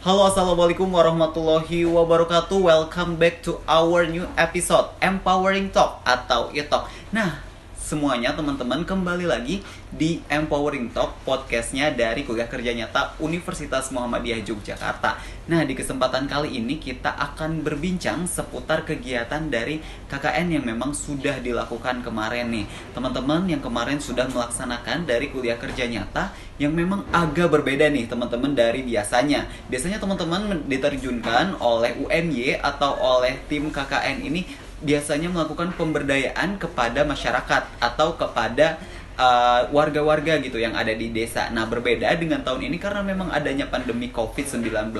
Halo assalamualaikum warahmatullahi wabarakatuh. Welcome back to our new episode Empowering Talk atau e-talk. Nah semuanya teman-teman kembali lagi di Empowering Talk podcastnya dari Kuliah Kerja Nyata Universitas Muhammadiyah Yogyakarta. Nah di kesempatan kali ini kita akan berbincang seputar kegiatan dari KKN yang memang sudah dilakukan kemarin nih teman-teman yang kemarin sudah melaksanakan dari Kuliah Kerja Nyata yang memang agak berbeda nih teman-teman dari biasanya. Biasanya teman-teman diterjunkan oleh UMY atau oleh tim KKN ini biasanya melakukan pemberdayaan kepada masyarakat atau kepada uh, warga-warga uh, gitu yang ada di desa. Nah, berbeda dengan tahun ini karena memang adanya pandemi Covid-19,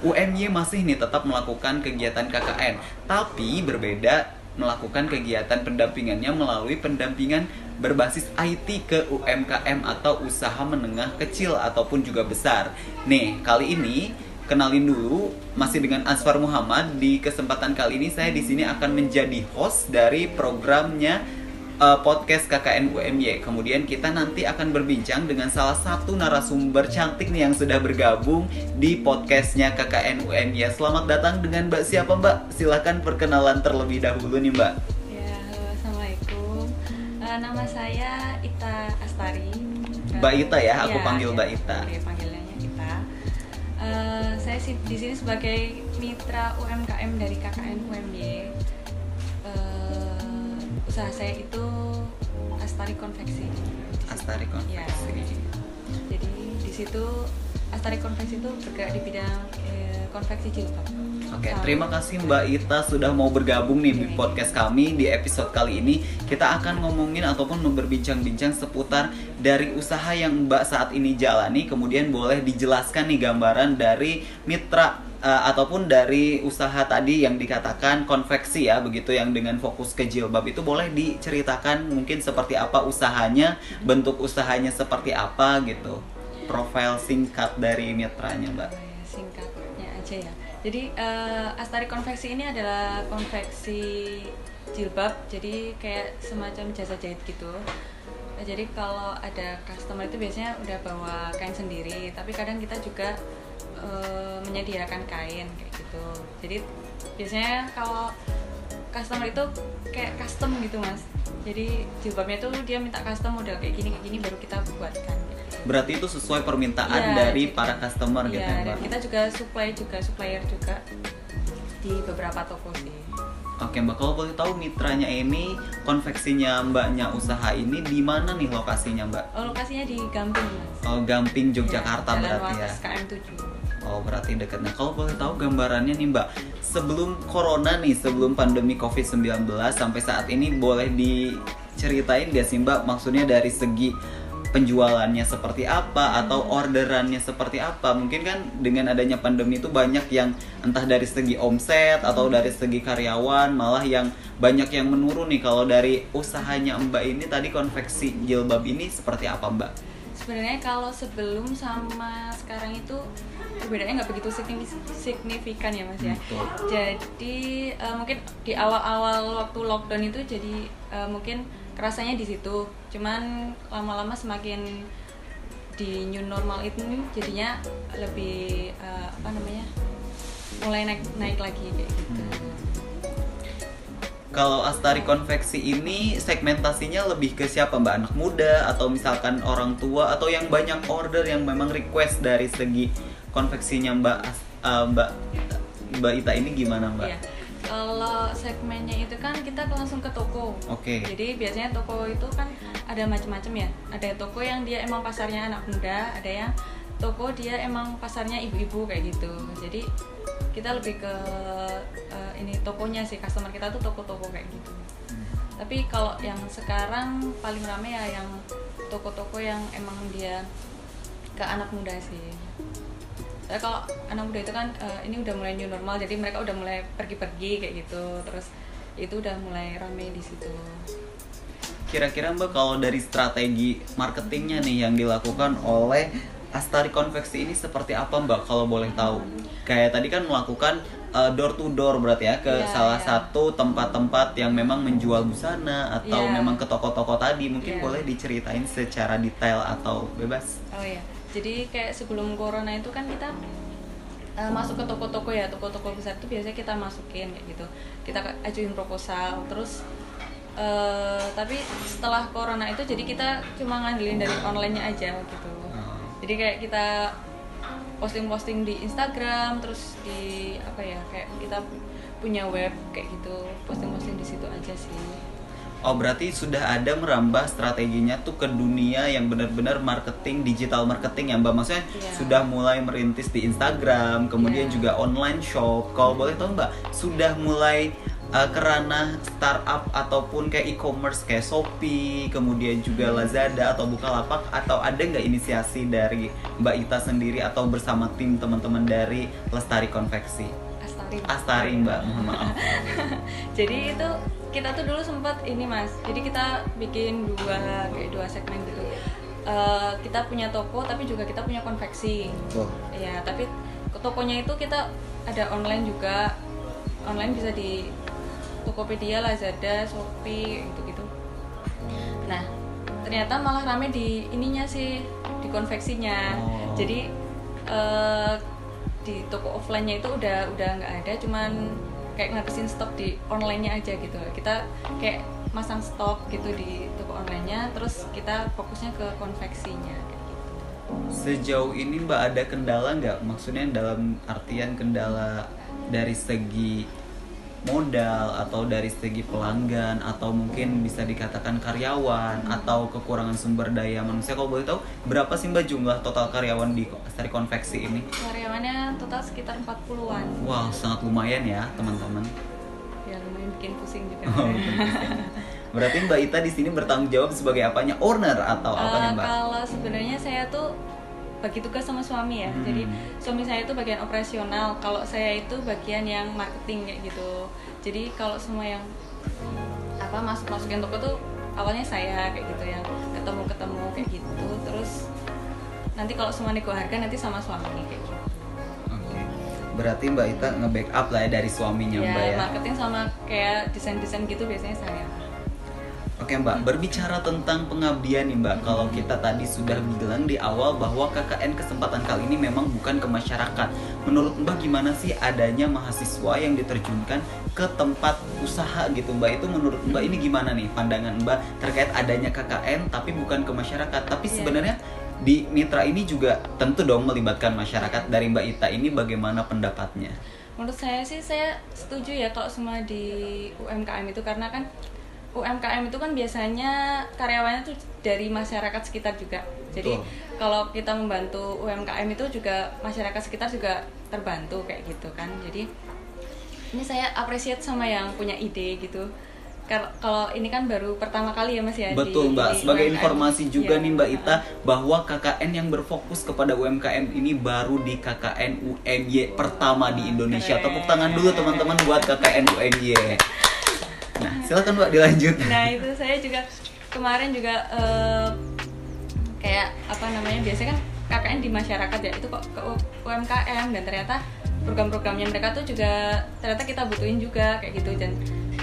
UMY masih nih tetap melakukan kegiatan KKN, tapi berbeda melakukan kegiatan pendampingannya melalui pendampingan berbasis IT ke UMKM atau usaha menengah kecil ataupun juga besar. Nih, kali ini kenalin dulu masih dengan Asfar Muhammad di kesempatan kali ini saya di sini akan menjadi host dari programnya uh, podcast KKN UMY. Kemudian kita nanti akan berbincang dengan salah satu narasumber cantik nih yang sudah bergabung di podcastnya KKN UMY. Selamat datang dengan Mbak siapa Mbak? Silahkan perkenalan terlebih dahulu nih Mbak. Ya, halo, assalamualaikum. Uh, nama saya Ita Astari. Mbak Ita ya, aku ya, panggil ya, Mbak Ita. Oke, panggilnya. Uh, saya di sini sebagai mitra UMKM dari KKN UMY. Uh, usaha saya itu Astari Konveksi. Astari Konveksi. Ya. Jadi di situ Astari Konveksi itu bergerak di bidang eh, konveksi jilbab. Oke, terima kasih Mbak Ita sudah mau bergabung nih di podcast kami di episode kali ini. Kita akan ngomongin ataupun berbincang-bincang seputar dari usaha yang Mbak saat ini jalani. Kemudian boleh dijelaskan nih gambaran dari mitra uh, ataupun dari usaha tadi yang dikatakan konveksi ya, begitu yang dengan fokus ke jilbab itu boleh diceritakan mungkin seperti apa usahanya, bentuk usahanya seperti apa gitu. Profil singkat dari mitranya, Mbak. Singkatnya aja ya jadi uh, Astari Konveksi ini adalah konveksi jilbab, jadi kayak semacam jasa jahit gitu. Jadi kalau ada customer itu biasanya udah bawa kain sendiri, tapi kadang kita juga uh, menyediakan kain kayak gitu. Jadi biasanya kalau customer itu kayak custom gitu mas. Jadi jilbabnya tuh dia minta custom model kayak gini kayak gini baru kita buatkan berarti itu sesuai permintaan ya, dari para customer ya, gitu ya mbak kita juga supply juga supplier juga di beberapa toko sih Oke mbak, kalau boleh tahu mitranya ini konveksinya mbaknya usaha ini di mana nih lokasinya mbak? Oh lokasinya di Gamping mas. Oh Gamping Yogyakarta ya, berarti ya. KM 7 Oh berarti deket. Nah kalau boleh tahu gambarannya nih mbak, sebelum corona nih, sebelum pandemi covid 19 sampai saat ini boleh diceritain gak sih mbak? Maksudnya dari segi penjualannya seperti apa atau orderannya seperti apa mungkin kan dengan adanya pandemi itu banyak yang entah dari segi omset atau dari segi karyawan malah yang banyak yang menurun nih kalau dari usahanya mbak ini tadi konveksi jilbab ini seperti apa mbak? Sebenarnya kalau sebelum sama sekarang itu perbedaannya nggak begitu signifikan ya mas ya. Betul. Jadi uh, mungkin di awal-awal waktu lockdown itu jadi uh, mungkin kerasanya di situ cuman lama-lama semakin di new normal itu jadinya lebih uh, apa namanya mulai naik naik lagi kayak gitu hmm. kalau Astari Konveksi ini segmentasinya lebih ke siapa mbak anak muda atau misalkan orang tua atau yang banyak order yang memang request dari segi konveksinya mbak uh, mbak mbak Ita ini gimana mbak? Yeah kalau segmennya itu kan kita langsung ke toko. Oke. Okay. Jadi biasanya toko itu kan ada macam-macam ya. Ada toko yang dia emang pasarnya anak muda, ada yang toko dia emang pasarnya ibu-ibu kayak gitu. Jadi kita lebih ke uh, ini tokonya sih customer kita tuh toko-toko kayak gitu. Hmm. Tapi kalau yang sekarang paling rame ya yang toko-toko yang emang dia ke anak muda sih saya kalau anak muda itu kan uh, ini udah mulai new normal jadi mereka udah mulai pergi-pergi kayak gitu terus itu udah mulai rame di situ kira-kira mbak kalau dari strategi marketingnya nih yang dilakukan oleh Astari Konveksi ini seperti apa mbak kalau boleh tahu kayak tadi kan melakukan uh, door to door berarti ya ke yeah, salah yeah. satu tempat-tempat yang memang menjual busana atau yeah. memang ke toko-toko tadi mungkin yeah. boleh diceritain secara detail atau bebas oh iya yeah jadi kayak sebelum corona itu kan kita eh, masuk ke toko-toko ya toko-toko besar itu biasanya kita masukin kayak gitu. Kita ajuin proposal terus eh, tapi setelah corona itu jadi kita cuma ngandelin dari online-nya aja gitu. Oh. jadi kayak kita posting-posting di Instagram terus di apa ya kayak kita punya web kayak gitu posting-posting di situ aja sih Oh berarti sudah ada merambah strateginya tuh ke dunia yang benar-benar marketing digital marketing ya Mbak. Maksudnya Iya. sudah mulai merintis di Instagram kemudian Iya. juga online shop. Kalau boleh tahu Mbak sudah mulai uh, kerana startup ataupun kayak e-commerce kayak Shopee kemudian juga Lazada atau Bukalapak atau ada nggak inisiasi dari Mbak Ita sendiri atau bersama tim teman-teman dari Lestari Konveksi? Astari Astari Mbak. Mohon maaf. Jadi itu kita tuh dulu sempat ini mas. Jadi kita bikin dua kayak dua segmen gitu. Eh, kita punya toko tapi juga kita punya konveksi. Tuh. ya tapi ke tokonya itu kita ada online juga. Online bisa di Tokopedia Lazada Shopee gitu gitu nah ternyata malah rame di ininya sih di konveksinya. Oh. jadi eh, di toko offline-nya itu udah udah nggak ada cuman kayak ngabisin stok di online-nya aja gitu kita kayak masang stok gitu di toko online-nya terus kita fokusnya ke konveksinya gitu Sejauh ini Mbak ada kendala nggak? Maksudnya dalam artian kendala dari segi modal atau dari segi pelanggan atau mungkin bisa dikatakan karyawan atau kekurangan sumber daya manusia kalau boleh tahu berapa sih Mbak jumlah total karyawan di Lestari Konveksi ini? karyawannya total sekitar 40-an Wow sangat lumayan ya teman-teman. ya lumayan bikin pusing juga Oh. Berarti Mbak Ita di sini bertanggung jawab sebagai apanya owner atau apanya Mbak? kalau sebenarnya saya tuh bagi tugas sama suami ya Hmm. jadi suami saya itu bagian operasional kalau saya itu bagian yang marketing kayak gitu jadi kalau semua yang apa masuk masukin toko tuh awalnya saya kayak gitu yang ketemu ketemu kayak gitu terus nanti kalau semua nego harga nanti sama suami kayak gitu Oke. Berarti Mbak Ita nge-backup lah ya dari suaminya Mbak ya ya. marketing sama kayak desain desain gitu biasanya saya Oke Mbak, berbicara tentang pengabdian nih Mbak. Kalau kita tadi sudah bilang di awal bahwa KKN kesempatan kali ini memang bukan ke masyarakat. Menurut Mbak gimana sih adanya mahasiswa yang diterjunkan ke tempat usaha gitu Mbak? Itu menurut Mbak ini gimana nih pandangan Mbak terkait adanya KKN tapi bukan ke masyarakat? Tapi Iya. sebenarnya di mitra ini juga tentu dong melibatkan masyarakat Dari Mbak Ita ini bagaimana pendapatnya? Menurut saya sih saya setuju ya kalau semua di UMKM itu. Karena kan UMKM itu kan biasanya karyawannya tuh dari masyarakat sekitar juga. Jadi Betul. kalau kita membantu UMKM itu juga masyarakat sekitar juga terbantu kayak gitu kan. Jadi ini saya appreciate sama yang punya ide gitu. Kalau ini kan baru pertama kali ya Mas ya di- Betul Mbak, di sebagai UMKM. informasi juga Iya. nih Mbak Ita bahwa KKN yang berfokus kepada UMKM ini baru di KKN UMY pertama di Indonesia. Keren. Tepuk tangan dulu teman-teman buat KKN UMY. Nah, silakan Mbak dilanjut. nah itu saya juga kemarin juga eh, kayak apa namanya biasanya kan KKN di masyarakat ya itu kok ke UMKM dan ternyata program-programnya mereka tuh juga ternyata kita butuhin juga kayak gitu dan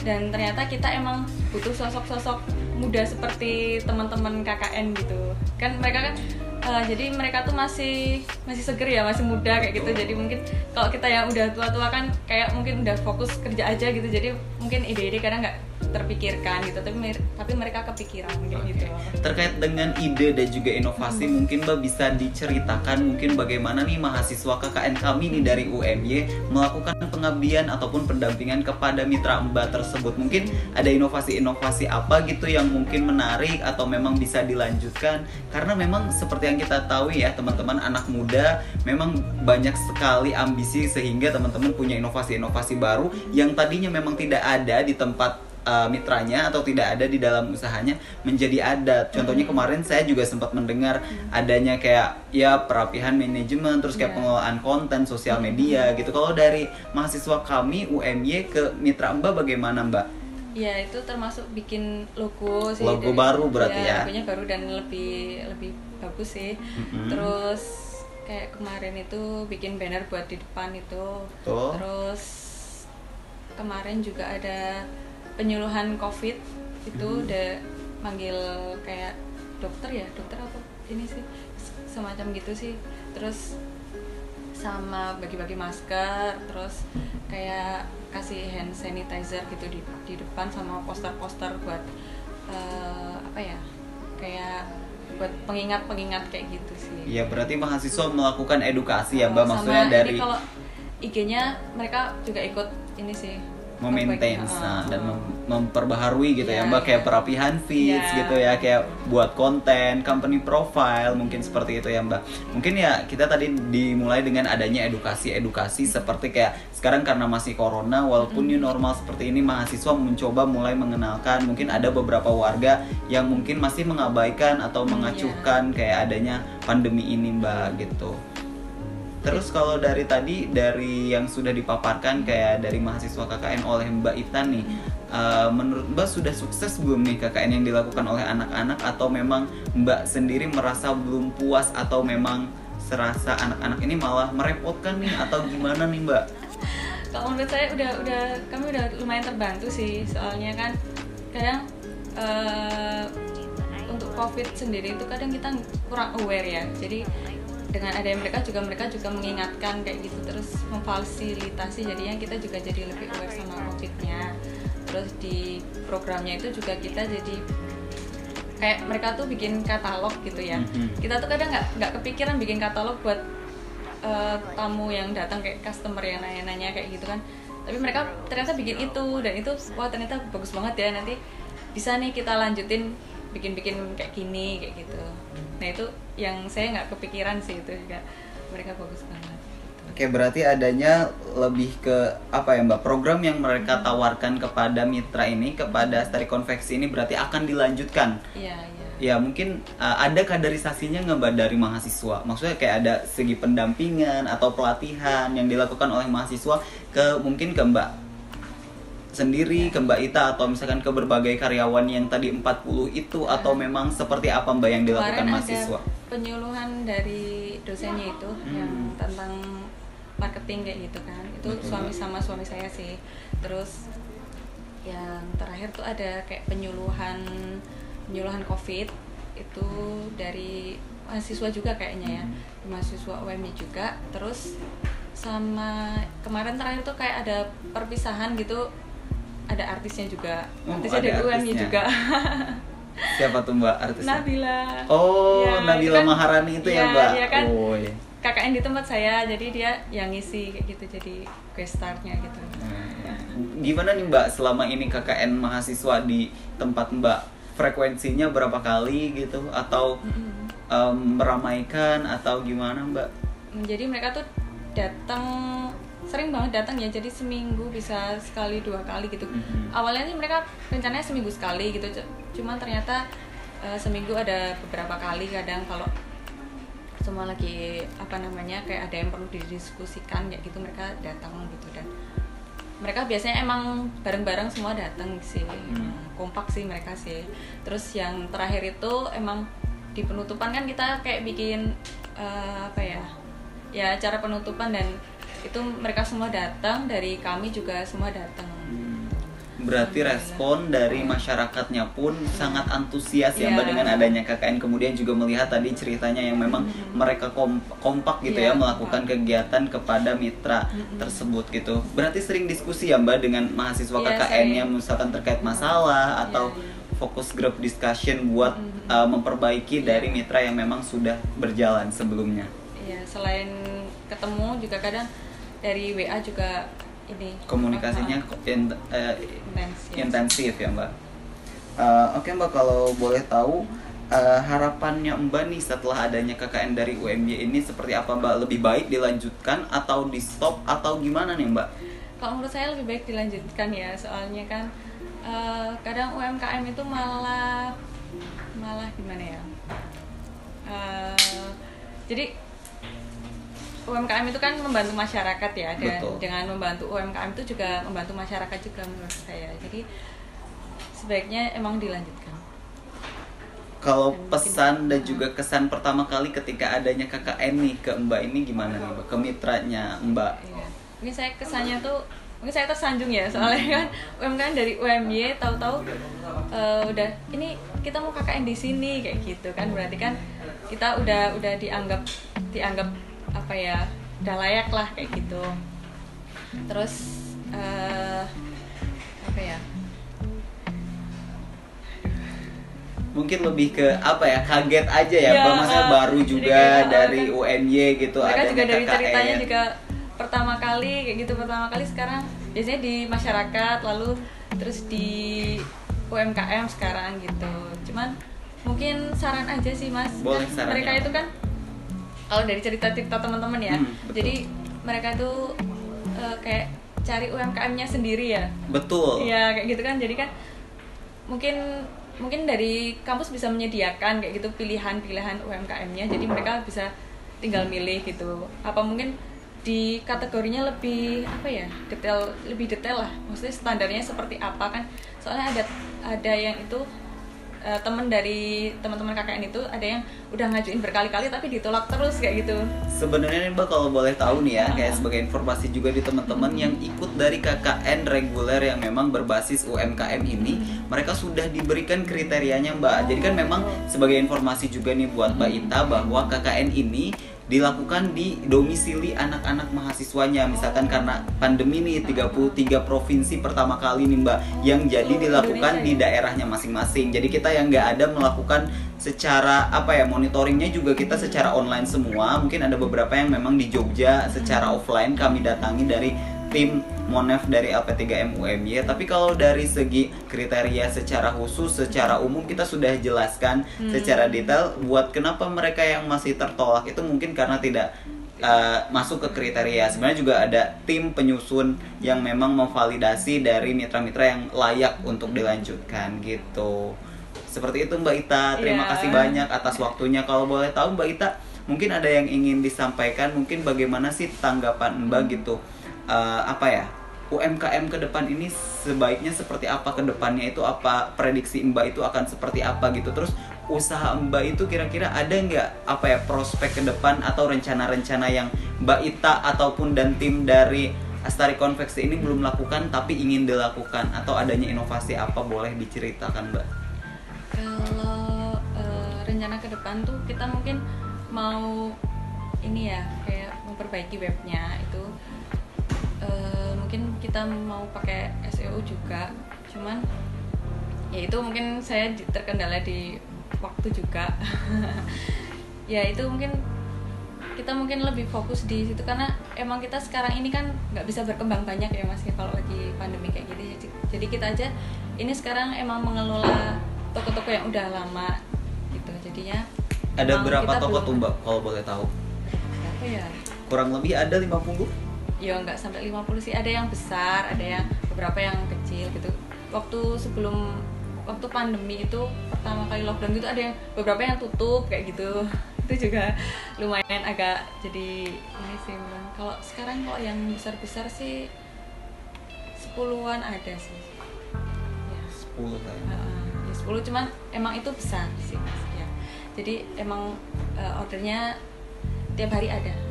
dan ternyata kita emang butuh sosok-sosok muda seperti teman-teman KKN gitu kan mereka kan eh, jadi mereka tuh masih masih seger ya masih muda kayak gitu. Jadi mungkin kalau kita yang udah tua-tua kan kayak mungkin udah fokus kerja aja gitu. Jadi mungkin ide-ide kadang nggak terpikirkan gitu tapi tapi mereka kepikiran Oke. gitu Terkait dengan ide dan juga inovasi, mungkin Mbak bisa diceritakan mungkin bagaimana nih mahasiswa KKN kami nih dari UMY melakukan pengabdian ataupun pendampingan kepada mitra Mbak tersebut. Mungkin ada inovasi-inovasi apa gitu yang mungkin menarik atau memang bisa dilanjutkan karena memang seperti yang kita tahu ya teman-teman anak muda memang banyak sekali ambisi sehingga teman-teman punya inovasi-inovasi baru yang tadinya memang tidak ada di tempat uh, mitranya atau tidak ada di dalam usahanya menjadi ada. Contohnya kemarin saya juga sempat mendengar adanya kayak ya perapihan manajemen terus kayak Iya. pengelolaan konten sosial media gitu. Kalau dari mahasiswa kami UMY ke mitra Mbak bagaimana Mbak? ya itu termasuk bikin logo sih Logo dari- baru berarti ya? logonya baru dan lebih lebih bagus sih Mm-mm. terus kayak kemarin itu bikin banner buat di depan itu Betul. terus kemarin juga ada penyuluhan covid itu Mhm. udah manggil kayak dokter ya dokter apa ini sih semacam gitu sih terus sama bagi-bagi masker terus kayak kasih hand sanitizer gitu di di depan sama poster-poster buat eh, apa ya kayak buat pengingat-pengingat kayak gitu sih Ya berarti mahasiswa melakukan edukasi ya, Mbak. Maksudnya sama dari ini kalau IG-nya mereka juga ikut ini sih memaintain uh, dan mem- memperbaharui gitu ya Iya, mbak kayak iya. perapihan feeds Iya. gitu ya kayak buat konten company profile mungkin seperti itu ya mbak. Mungkin ya kita tadi dimulai dengan adanya edukasi edukasi seperti kayak sekarang karena masih corona walaupun new normal seperti ini mahasiswa mencoba mulai mengenalkan mungkin ada beberapa warga yang mungkin masih mengabaikan atau Hmm, mengacuhkan kayak adanya pandemi ini mbak gitu Terus kalau dari tadi dari yang sudah dipaparkan kayak dari mahasiswa KKN oleh Mbak Ita nih, eh, menurut Mbak sudah sukses belum nih KKN yang dilakukan oleh anak-anak? Atau memang Mbak sendiri merasa belum puas atau memang serasa anak-anak ini malah merepotkan nih? Atau gimana nih Mbak? kalau menurut saya udah udah kami udah lumayan terbantu sih. Soalnya kan kadang eh, untuk covid sendiri itu kadang kita kurang aware ya. Jadi dengan adanya mereka juga mereka juga mengingatkan kayak gitu. Terus memfasilitasi jadinya kita juga jadi lebih aware sama covidnya terus di programnya itu juga kita jadi kayak mereka tuh bikin katalog gitu ya. Mhm. kita tuh kadang nggak nggak kepikiran bikin katalog buat eh, tamu yang datang kayak customer yang nanya-nanya kayak gitu kan. Tapi mereka ternyata bikin itu dan itu wah ternyata bagus banget ya. Nanti bisa nih kita lanjutin bikin-bikin kayak gini kayak gitu. Nah itu yang saya nggak kepikiran sih itu juga mereka bagus banget Oke, berarti adanya lebih ke apa ya Mbak? Program yang mereka tawarkan kepada mitra ini, kepada Stari Konveksi ini berarti akan dilanjutkan. iya iya Ya mungkin uh, ada kaderisasinya nggak mbak dari mahasiswa? Maksudnya kayak ada segi pendampingan atau pelatihan yang dilakukan oleh mahasiswa ke mungkin ke mbak sendiri, ke mbak Ita atau misalkan ke berbagai karyawan yang tadi 40 itu atau memang seperti apa mbak yang dilakukan Kemarin mahasiswa? ada penyuluhan dari dosennya itu yang Hmm. tentang marketing kayak gitu kan. Itu Betul, suami sama suami saya sih. Terus yang terakhir tuh ada kayak penyuluhan penyuluhan covid itu dari mahasiswa juga kayaknya ya. Hmm. mahasiswa UMY juga. Terus sama kemarin terakhir tuh kayak ada perpisahan gitu ada artisnya juga Oh, artisnya ada artisnya. juga Siapa tuh mbak artisnya? Nabila Oh, Ya, Nabila kan- Maharani itu ya Iya, mbak? dia kan Oh, iya. KKN di tempat saya jadi dia yang ngisi kayak gitu jadi guest starnya gitu Gimana nih Mbak selama ini KKN mahasiswa di tempat Mbak frekuensinya berapa kali gitu atau Mm-mm. em, meramaikan atau gimana Mbak? jadi mereka tuh datang sering banget datang ya jadi seminggu bisa sekali dua kali gitu Mhm. awalnya sih mereka rencananya seminggu sekali gitu cu- cuman ternyata eh, seminggu ada beberapa kali kadang kalau semua lagi apa namanya kayak ada yang perlu didiskusikan kayak gitu mereka datang gitu dan mereka biasanya emang bareng-bareng semua datang sih Hmm. kompak sih mereka sih terus yang terakhir itu emang di penutupan kan kita kayak bikin eh, apa ya ya acara penutupan dan itu mereka semua datang dari kami juga semua datang Berarti respon dari masyarakatnya pun sangat antusias ya Iya. Mbak dengan adanya KKN kemudian juga melihat tadi ceritanya yang memang mereka kom- kompak gitu Iya, ya melakukan kompak. kegiatan kepada mitra Mm-mm. tersebut gitu. Berarti sering diskusi ya Mbak dengan mahasiswa Iya, KKN-nya misalkan terkait masalah atau Iya, iya. fokus group discussion buat Mm-mm. uh, memperbaiki Iya. dari mitra yang memang sudah berjalan sebelumnya. Iya, selain ketemu juga kadang dari WA juga ini Komunikasinya in- uh, intens. ya. intensif ya Mbak. Uh, Oke Mbak kalau boleh tahu uh, harapannya Mbak nih setelah adanya KKN dari UMY ini seperti apa Mbak? Lebih baik dilanjutkan atau di stop atau gimana nih Mbak? Kalau menurut saya lebih baik dilanjutkan ya, soalnya kan eh, kadang UMKM itu malah malah gimana ya? Eh, jadi UMKM itu kan membantu masyarakat ya, dan Betul. dengan membantu UMKM itu juga membantu masyarakat juga menurut saya. Jadi sebaiknya emang dilanjutkan. Kalau Dan pesan mungkin- dan juga kesan pertama kali ketika adanya KKN nih ke Mbak ini gimana nih Mbak? Ke mitranya Mbak? Iya. Mungkin saya kesannya tuh mungkin saya tersanjung ya soalnya kan UMKM dari UMY tahu-tahu eh, udah ini kita mau KKN di sini kayak gitu kan berarti kan kita udah udah dianggap dianggap apa ya udah layak lah kayak gitu terus eh, apa ya mungkin lebih ke apa ya kaget aja ya, maksudnya uh, baru juga kayak, uh, dari kan UNY gitu mereka juga dari KKN. ceritanya juga pertama kali kayak gitu pertama kali sekarang biasanya di masyarakat lalu terus di UMKM sekarang gitu cuman mungkin saran aja sih mas Boleh, Kan mereka apa? itu kan kalau dari cerita-cerita teman-teman ya Hmm, betul. jadi mereka itu eh, kayak cari UMKM-nya sendiri ya. Betul. Iya kayak gitu kan. Jadi kan mungkin mungkin dari kampus bisa menyediakan kayak gitu pilihan-pilihan UMKM-nya jadi mereka bisa tinggal milih gitu. Apa mungkin di kategorinya lebih apa ya detail lebih detail lah. Maksudnya standarnya seperti apa kan? Soalnya ada ada yang itu eh, temen dari teman-teman KKN itu ada yang udah ngajuin berkali-kali tapi ditolak terus kayak gitu. Sebenarnya nih Mbak kalau boleh tahu nih ya, kayak sebagai informasi juga di teman-teman yang ikut dari KKN reguler yang memang berbasis UMKM ini, mereka sudah diberikan kriterianya Mbak. Jadi kan memang sebagai informasi juga nih buat Mbak Ita bahwa KKN ini dilakukan di domisili anak-anak mahasiswanya misalkan karena pandemi nih 33 provinsi pertama kali nih Mbak yang jadi Seluruh dilakukan di ya? daerahnya masing-masing. Jadi kita yang nggak ada melakukan secara apa ya monitoringnya juga kita secara online semua. Mungkin ada beberapa yang memang di Jogja secara offline kami datangi dari tim Monef dari LP3M UMY. Tapi kalau dari segi kriteria secara khusus, secara umum kita sudah jelaskan Hmm. secara detail buat kenapa mereka yang masih tertolak itu mungkin karena tidak uh, masuk ke kriteria. Sebenarnya juga ada tim penyusun yang memang memvalidasi dari mitra-mitra yang layak untuk dilanjutkan gitu. Seperti itu Mbak Ita. Terima Iya. kasih banyak atas waktunya. Kalau boleh tahu Mbak Ita, mungkin ada yang ingin disampaikan, mungkin bagaimana sih tanggapan Mbak gitu. Uh, apa ya? UMKM ke depan ini sebaiknya seperti apa ke depannya itu apa prediksi Mbak itu akan seperti apa gitu terus usaha Mbak itu kira-kira ada nggak apa ya prospek ke depan atau rencana-rencana yang Mbak Ita ataupun dan tim dari Astari Konveksi ini belum lakukan tapi ingin dilakukan atau adanya inovasi apa boleh diceritakan Mbak? Kalau eh, rencana ke depan tuh kita mungkin mau ini ya kayak memperbaiki webnya itu eh, mungkin kita mau pakai SEO juga. Cuman ya itu mungkin saya terkendala di waktu juga. Ya itu mungkin kita mungkin lebih fokus di situ karena emang kita sekarang ini kan nggak bisa berkembang banyak ya mas ya kalau lagi pandemi kayak gitu Jadi- jadi kita aja ini sekarang emang mengelola toko-toko yang udah lama gitu. Jadinya Ada berapa toko belum- tuh Mbak kalau boleh tahu? berapa ya? Kurang lebih ada 50? Ya nggak sampai 50 sih. Ada yang besar ada yang beberapa yang kecil gitu. Waktu sebelum waktu pandemi itu pertama kali lockdown itu ada yang beberapa yang tutup kayak gitu. Itu juga lumayan agak jadi ini sih Bang. kalau sekarang kalau yang besar besar sih sepuluhan ada sih. Ya. 10 saya. Heeh, ya 10 cuman emang itu besar sih mas ya. Jadi emang eh, ordernya tiap hari ada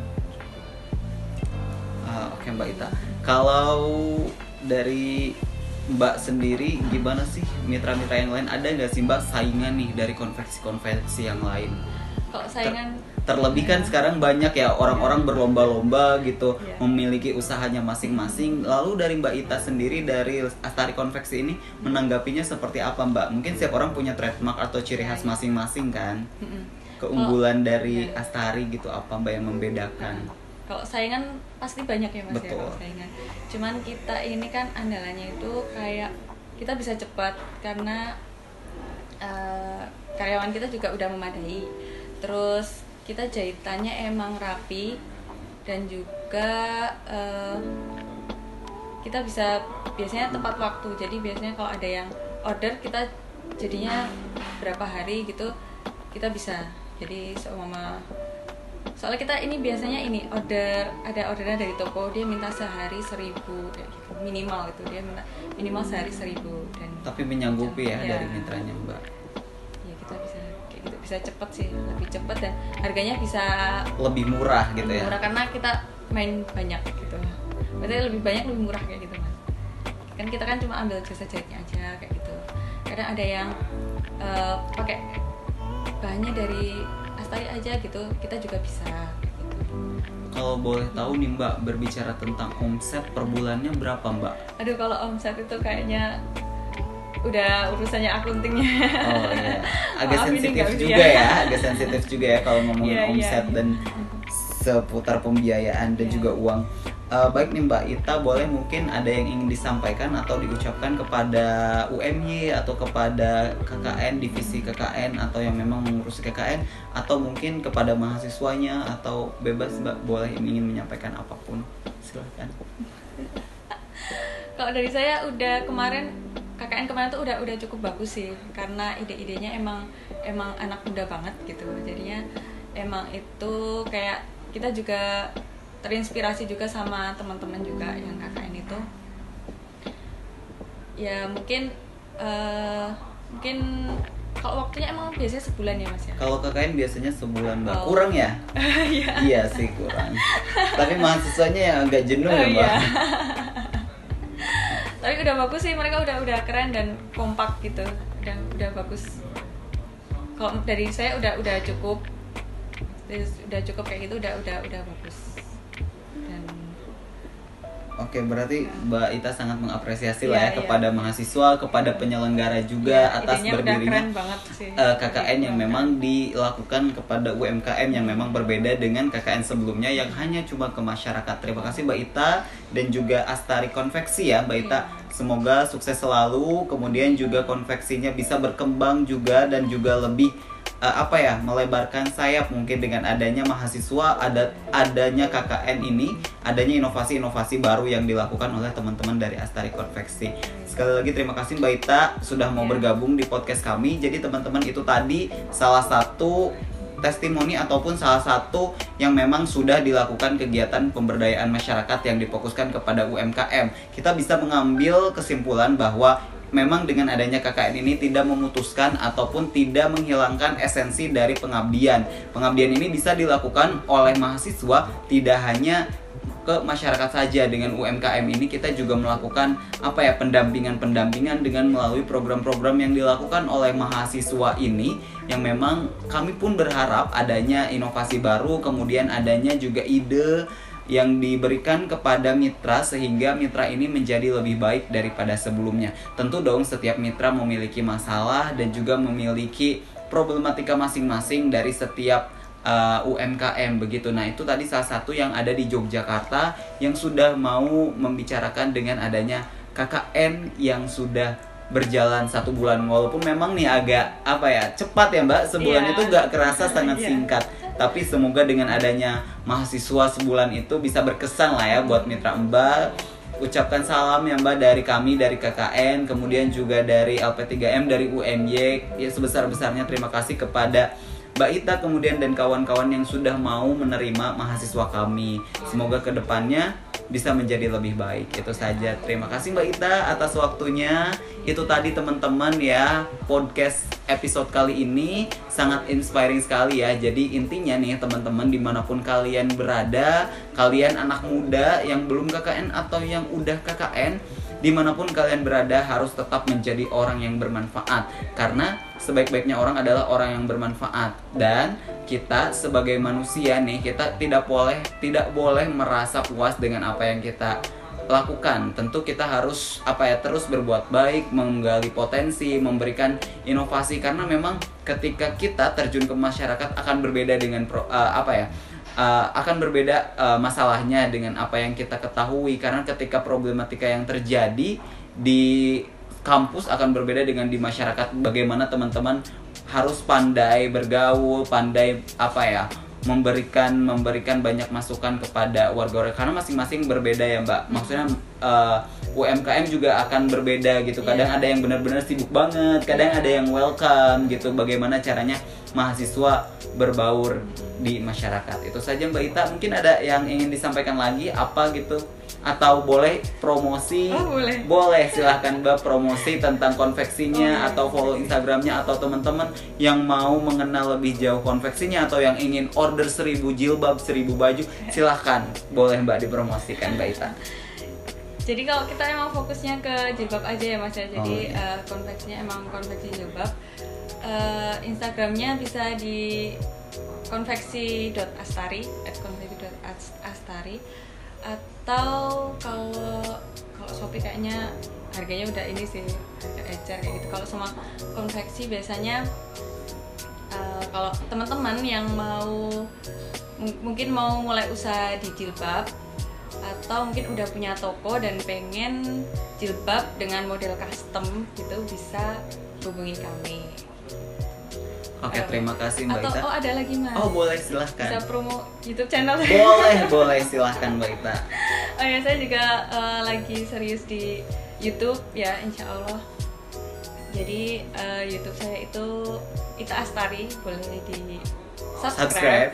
Ah, Oke Mbak Ita, kalau dari Mbak sendiri gimana sih mitra-mitra yang lain ada nggak sih Mbak saingan nih dari konveksi-konveksi yang lain? kalau saingan Terlebih kan Ya. sekarang banyak ya orang-orang berlomba-lomba gitu Iya. memiliki usahanya masing-masing. Lalu dari Mbak Ita sendiri dari Astari Konveksi ini menanggapinya seperti apa Mbak? Mungkin setiap orang punya trademark atau ciri khas masing-masing kan? Keunggulan dari iya. Astari gitu apa Mbak yang membedakan? Kalau saingan pasti banyak ya mas Betul. ya kalau saingan. Cuman kita ini kan andalannya itu kayak kita bisa cepat karena eh, karyawan kita juga udah memadai. Terus kita jahitannya emang rapi dan juga eh, kita bisa biasanya tepat waktu. Jadi biasanya kalau ada yang order kita jadinya berapa hari gitu kita bisa. Jadi seumpama soalnya kita ini biasanya ini order ada orderan dari toko dia minta sehari seribu gitu, minimal itu dia minta minimal sehari seribu dan Tapi menyanggupi ya Iya. dari mitranya Mbak. ya kita bisa kayak gitu bisa cepet sih lebih cepet dan harganya bisa Lebih murah gitu ya. murah karena kita main banyak gitu berarti lebih banyak lebih murah kayak gitu mas kan kita kan cuma ambil jasa jahitnya aja kayak gitu kadang ada yang eh, pakai bahannya dari Astari aja gitu kita juga bisa gitu Kalau boleh tahu nih Mbak berbicara tentang omset per bulannya berapa Mbak? aduh kalau omset itu kayaknya udah urusannya akuntingnya Oh iya, agak Maaf, sensitif juga ya, agak sensitif juga ya kalau ngomongin Iya, iya, omset iya. dan seputar pembiayaan dan Iya. juga uang. Eh, baik nih Mbak Ita, boleh mungkin ada yang ingin disampaikan atau diucapkan kepada UMY atau kepada KKN divisi KKN atau yang memang mengurusi KKN atau mungkin kepada mahasiswanya atau bebas Mbak boleh ingin menyampaikan apa pun silahkan. kalau dari saya udah kemarin KKN kemarin tuh udah udah cukup bagus sih karena ide-idenya emang emang anak muda banget gitu jadinya emang itu kayak kita juga terinspirasi juga sama teman-teman juga yang KKN itu ya mungkin eh, mungkin kalau waktunya emang biasanya sebulan ya mas ya Kalau KKN biasanya sebulan Mbak, Oh. kurang ya? Iya. iya sih kurang. Tapi mahasiswanya yang agak jenuh Oh, ya Mbak. iya. tapi udah bagus sih mereka udah udah keren dan kompak gitu udah udah bagus kalau dari saya udah udah cukup udah cukup kayak gitu udah udah udah bagus Oke, berarti Mbak Ita sangat mengapresiasi lah Iya, ya iya. kepada mahasiswa, kepada penyelenggara juga ya, atas berdirinya sih eh, KKN yang memang dilakukan kepada UMKM yang memang berbeda dengan KKN sebelumnya yang hanya cuma ke masyarakat. Terima kasih Mbak Ita dan juga Astari Konveksi ya Mbak Ita. Iya. Semoga sukses selalu, kemudian juga konveksinya bisa berkembang juga dan juga lebih eh, apa ya melebarkan sayap mungkin dengan adanya mahasiswa ada adanya KKN ini adanya inovasi-inovasi baru yang dilakukan oleh teman-teman dari Astari Konveksi sekali lagi terima kasih Mbak Ita sudah mau Iya. bergabung di podcast kami jadi teman-teman itu tadi salah satu testimoni ataupun salah satu yang memang sudah dilakukan kegiatan pemberdayaan masyarakat yang difokuskan kepada UMKM. Kita bisa mengambil kesimpulan bahwa memang dengan adanya KKN ini tidak memutuskan ataupun tidak menghilangkan esensi dari pengabdian. Pengabdian ini bisa dilakukan oleh mahasiswa tidak hanya ke masyarakat saja dengan UMKM ini kita juga melakukan apa ya pendampingan-pendampingan dengan melalui program-program yang dilakukan oleh mahasiswa ini yang memang kami pun berharap adanya inovasi baru kemudian adanya juga ide yang diberikan kepada mitra sehingga mitra ini menjadi lebih baik daripada sebelumnya. Tentu dong setiap mitra memiliki masalah dan juga memiliki problematika masing-masing dari setiap uh, UMKM begitu. Nah, itu tadi salah satu yang ada di Yogyakarta yang sudah mau membicarakan dengan adanya KKN yang sudah berjalan satu bulan walaupun memang nih agak apa ya cepat ya mbak sebulan Iya. itu gak kerasa sangat Iya. singkat tapi semoga dengan adanya mahasiswa sebulan itu bisa berkesan lah ya buat mitra mbak. Ucapkan salam ya mbak dari kami dari KKN kemudian juga dari LP3M dari UMY ya sebesar besarnya terima kasih kepada Mbak Ita kemudian dan kawan-kawan yang sudah mau menerima mahasiswa kami. Semoga ke depannya bisa menjadi lebih baik. Itu saja. Terima kasih Mbak Ita atas waktunya. Itu tadi teman-teman ya podcast episode kali ini. Sangat inspiring sekali ya. Jadi intinya nih teman-teman di mana pun kalian berada kalian anak muda yang belum KKN atau yang udah KKN di mana pun kalian berada harus tetap menjadi orang yang bermanfaat. Karena sebaik-baiknya orang adalah orang yang bermanfaat. Dan kita sebagai manusia nih kita tidak boleh tidak boleh merasa puas dengan apa yang kita lakukan. Tentu kita harus apa ya terus berbuat baik menggali potensi memberikan inovasi. Karena memang ketika kita terjun ke masyarakat akan berbeda dengan pro- eh, apa ya uh, akan berbeda uh, masalahnya dengan apa yang kita ketahui. Karena ketika problematika yang terjadi di kampus akan berbeda dengan di masyarakat. Bagaimana teman-teman harus pandai bergaul pandai apa ya memberikan memberikan banyak masukan kepada warga-warga. Karena masing-masing berbeda ya mbak. Maksudnya uh, UMKM juga akan berbeda gitu. Kadang Iya. ada yang benar-benar sibuk banget kadang ada yang welcome gitu. Bagaimana caranya mahasiswa berbaur di masyarakat? Itu saja mbak Ita. Mungkin ada yang ingin disampaikan lagi? Apa gitu? Atau boleh promosi? Oh, boleh. boleh silahkan mbak promosi tentang konveksinya Oh, iya. atau follow instagramnya atau teman-teman yang mau mengenal lebih jauh konveksinya atau yang ingin order seribu jilbab seribu baju silahkan. Boleh mbak dipromosikan mbak Ita Jadi kalau kita emang fokusnya ke jilbab aja ya mas ya. Jadi Oh, iya. eh, konveksinya emang konveksi jilbab. Eh, Instagramnya bisa di konveksi.astari at konveksi.astari atau kalau kalau Shopee kayaknya harganya udah ini sih agak ecer kayak gitu kalau sama konveksi biasanya uh, kalau teman-teman yang mau mungkin mau mulai usaha di jilbab atau mungkin udah punya toko dan pengen jilbab dengan model custom gitu bisa hubungi kami Oke, terima kasih Mbak Atau, Ita. Oh, ada lagi Mas. Oh, boleh silahkan. Bisa promo YouTube channel. Boleh, boleh silahkan Mbak Ita. Oh ya, saya juga uh, lagi serius di YouTube ya, insya Allah. Jadi uh, YouTube saya itu Ita Astari, boleh di subscribe. Subscribe.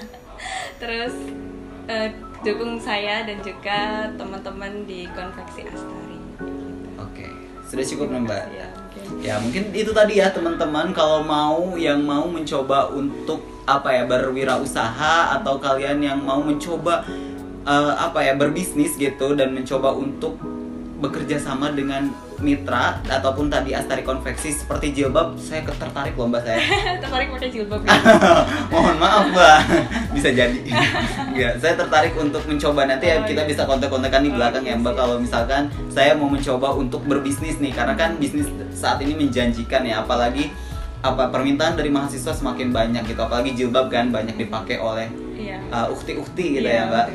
Terus uh, dukung saya dan juga teman-teman di Konveksi Astari. Oke, sudah cukup nih Mbak. Ya, mungkin. Ya mungkin itu tadi ya teman-teman kalau mau yang mau mencoba untuk apa ya berwirausaha atau kalian yang mau mencoba eh, apa ya berbisnis gitu dan mencoba untuk bekerja sama dengan mitra ataupun tadi Astari Konveksi seperti jilbab saya tertarik loh mbak saya Tertarik pakai jilbab. mohon maaf mbak bisa jadi ya saya tertarik untuk mencoba nanti ya Oh, kita iya. bisa kontak-kontakan di Oh, belakang ya iya mbak sih. kalau misalkan saya mau mencoba untuk berbisnis nih karena kan bisnis saat ini menjanjikan ya apalagi apa permintaan dari mahasiswa semakin banyak gitu apalagi jilbab kan banyak dipakai oleh Iya. uh, ukti-ukti gitu Iya, ya mbak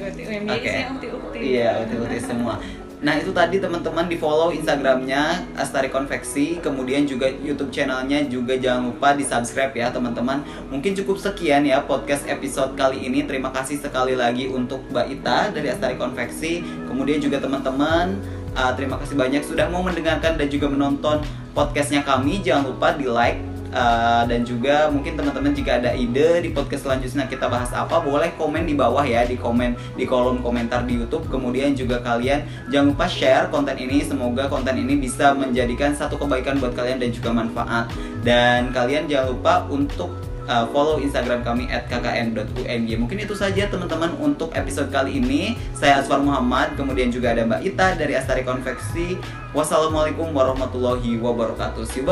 Oke. ukti-ukti. iya ukti-ukti semua nah itu tadi teman-teman di follow instagramnya Astari Konveksi. Kemudian juga YouTube channelnya juga jangan lupa di subscribe ya teman-teman. Mungkin cukup sekian ya podcast episode kali ini. Terima kasih sekali lagi untuk Mbak Ita dari Astari Konveksi. Kemudian juga teman-teman uh, terima kasih banyak sudah mau mendengarkan dan juga menonton podcastnya kami. Jangan lupa di like Uh, dan juga mungkin teman-teman jika ada ide di podcast selanjutnya kita bahas apa boleh komen di bawah ya di komen di kolom komentar di YouTube. Kemudian juga kalian jangan lupa share konten ini semoga konten ini bisa menjadikan satu kebaikan buat kalian dan juga manfaat. Dan kalian jangan lupa untuk uh, follow Instagram kami @kkn.umg mungkin itu saja teman-teman untuk episode kali ini. Saya Aswar Muhammad kemudian juga ada Mbak Ita dari Astari Konveksi. Wassalamualaikum warahmatullahi wabarakatuh. See you.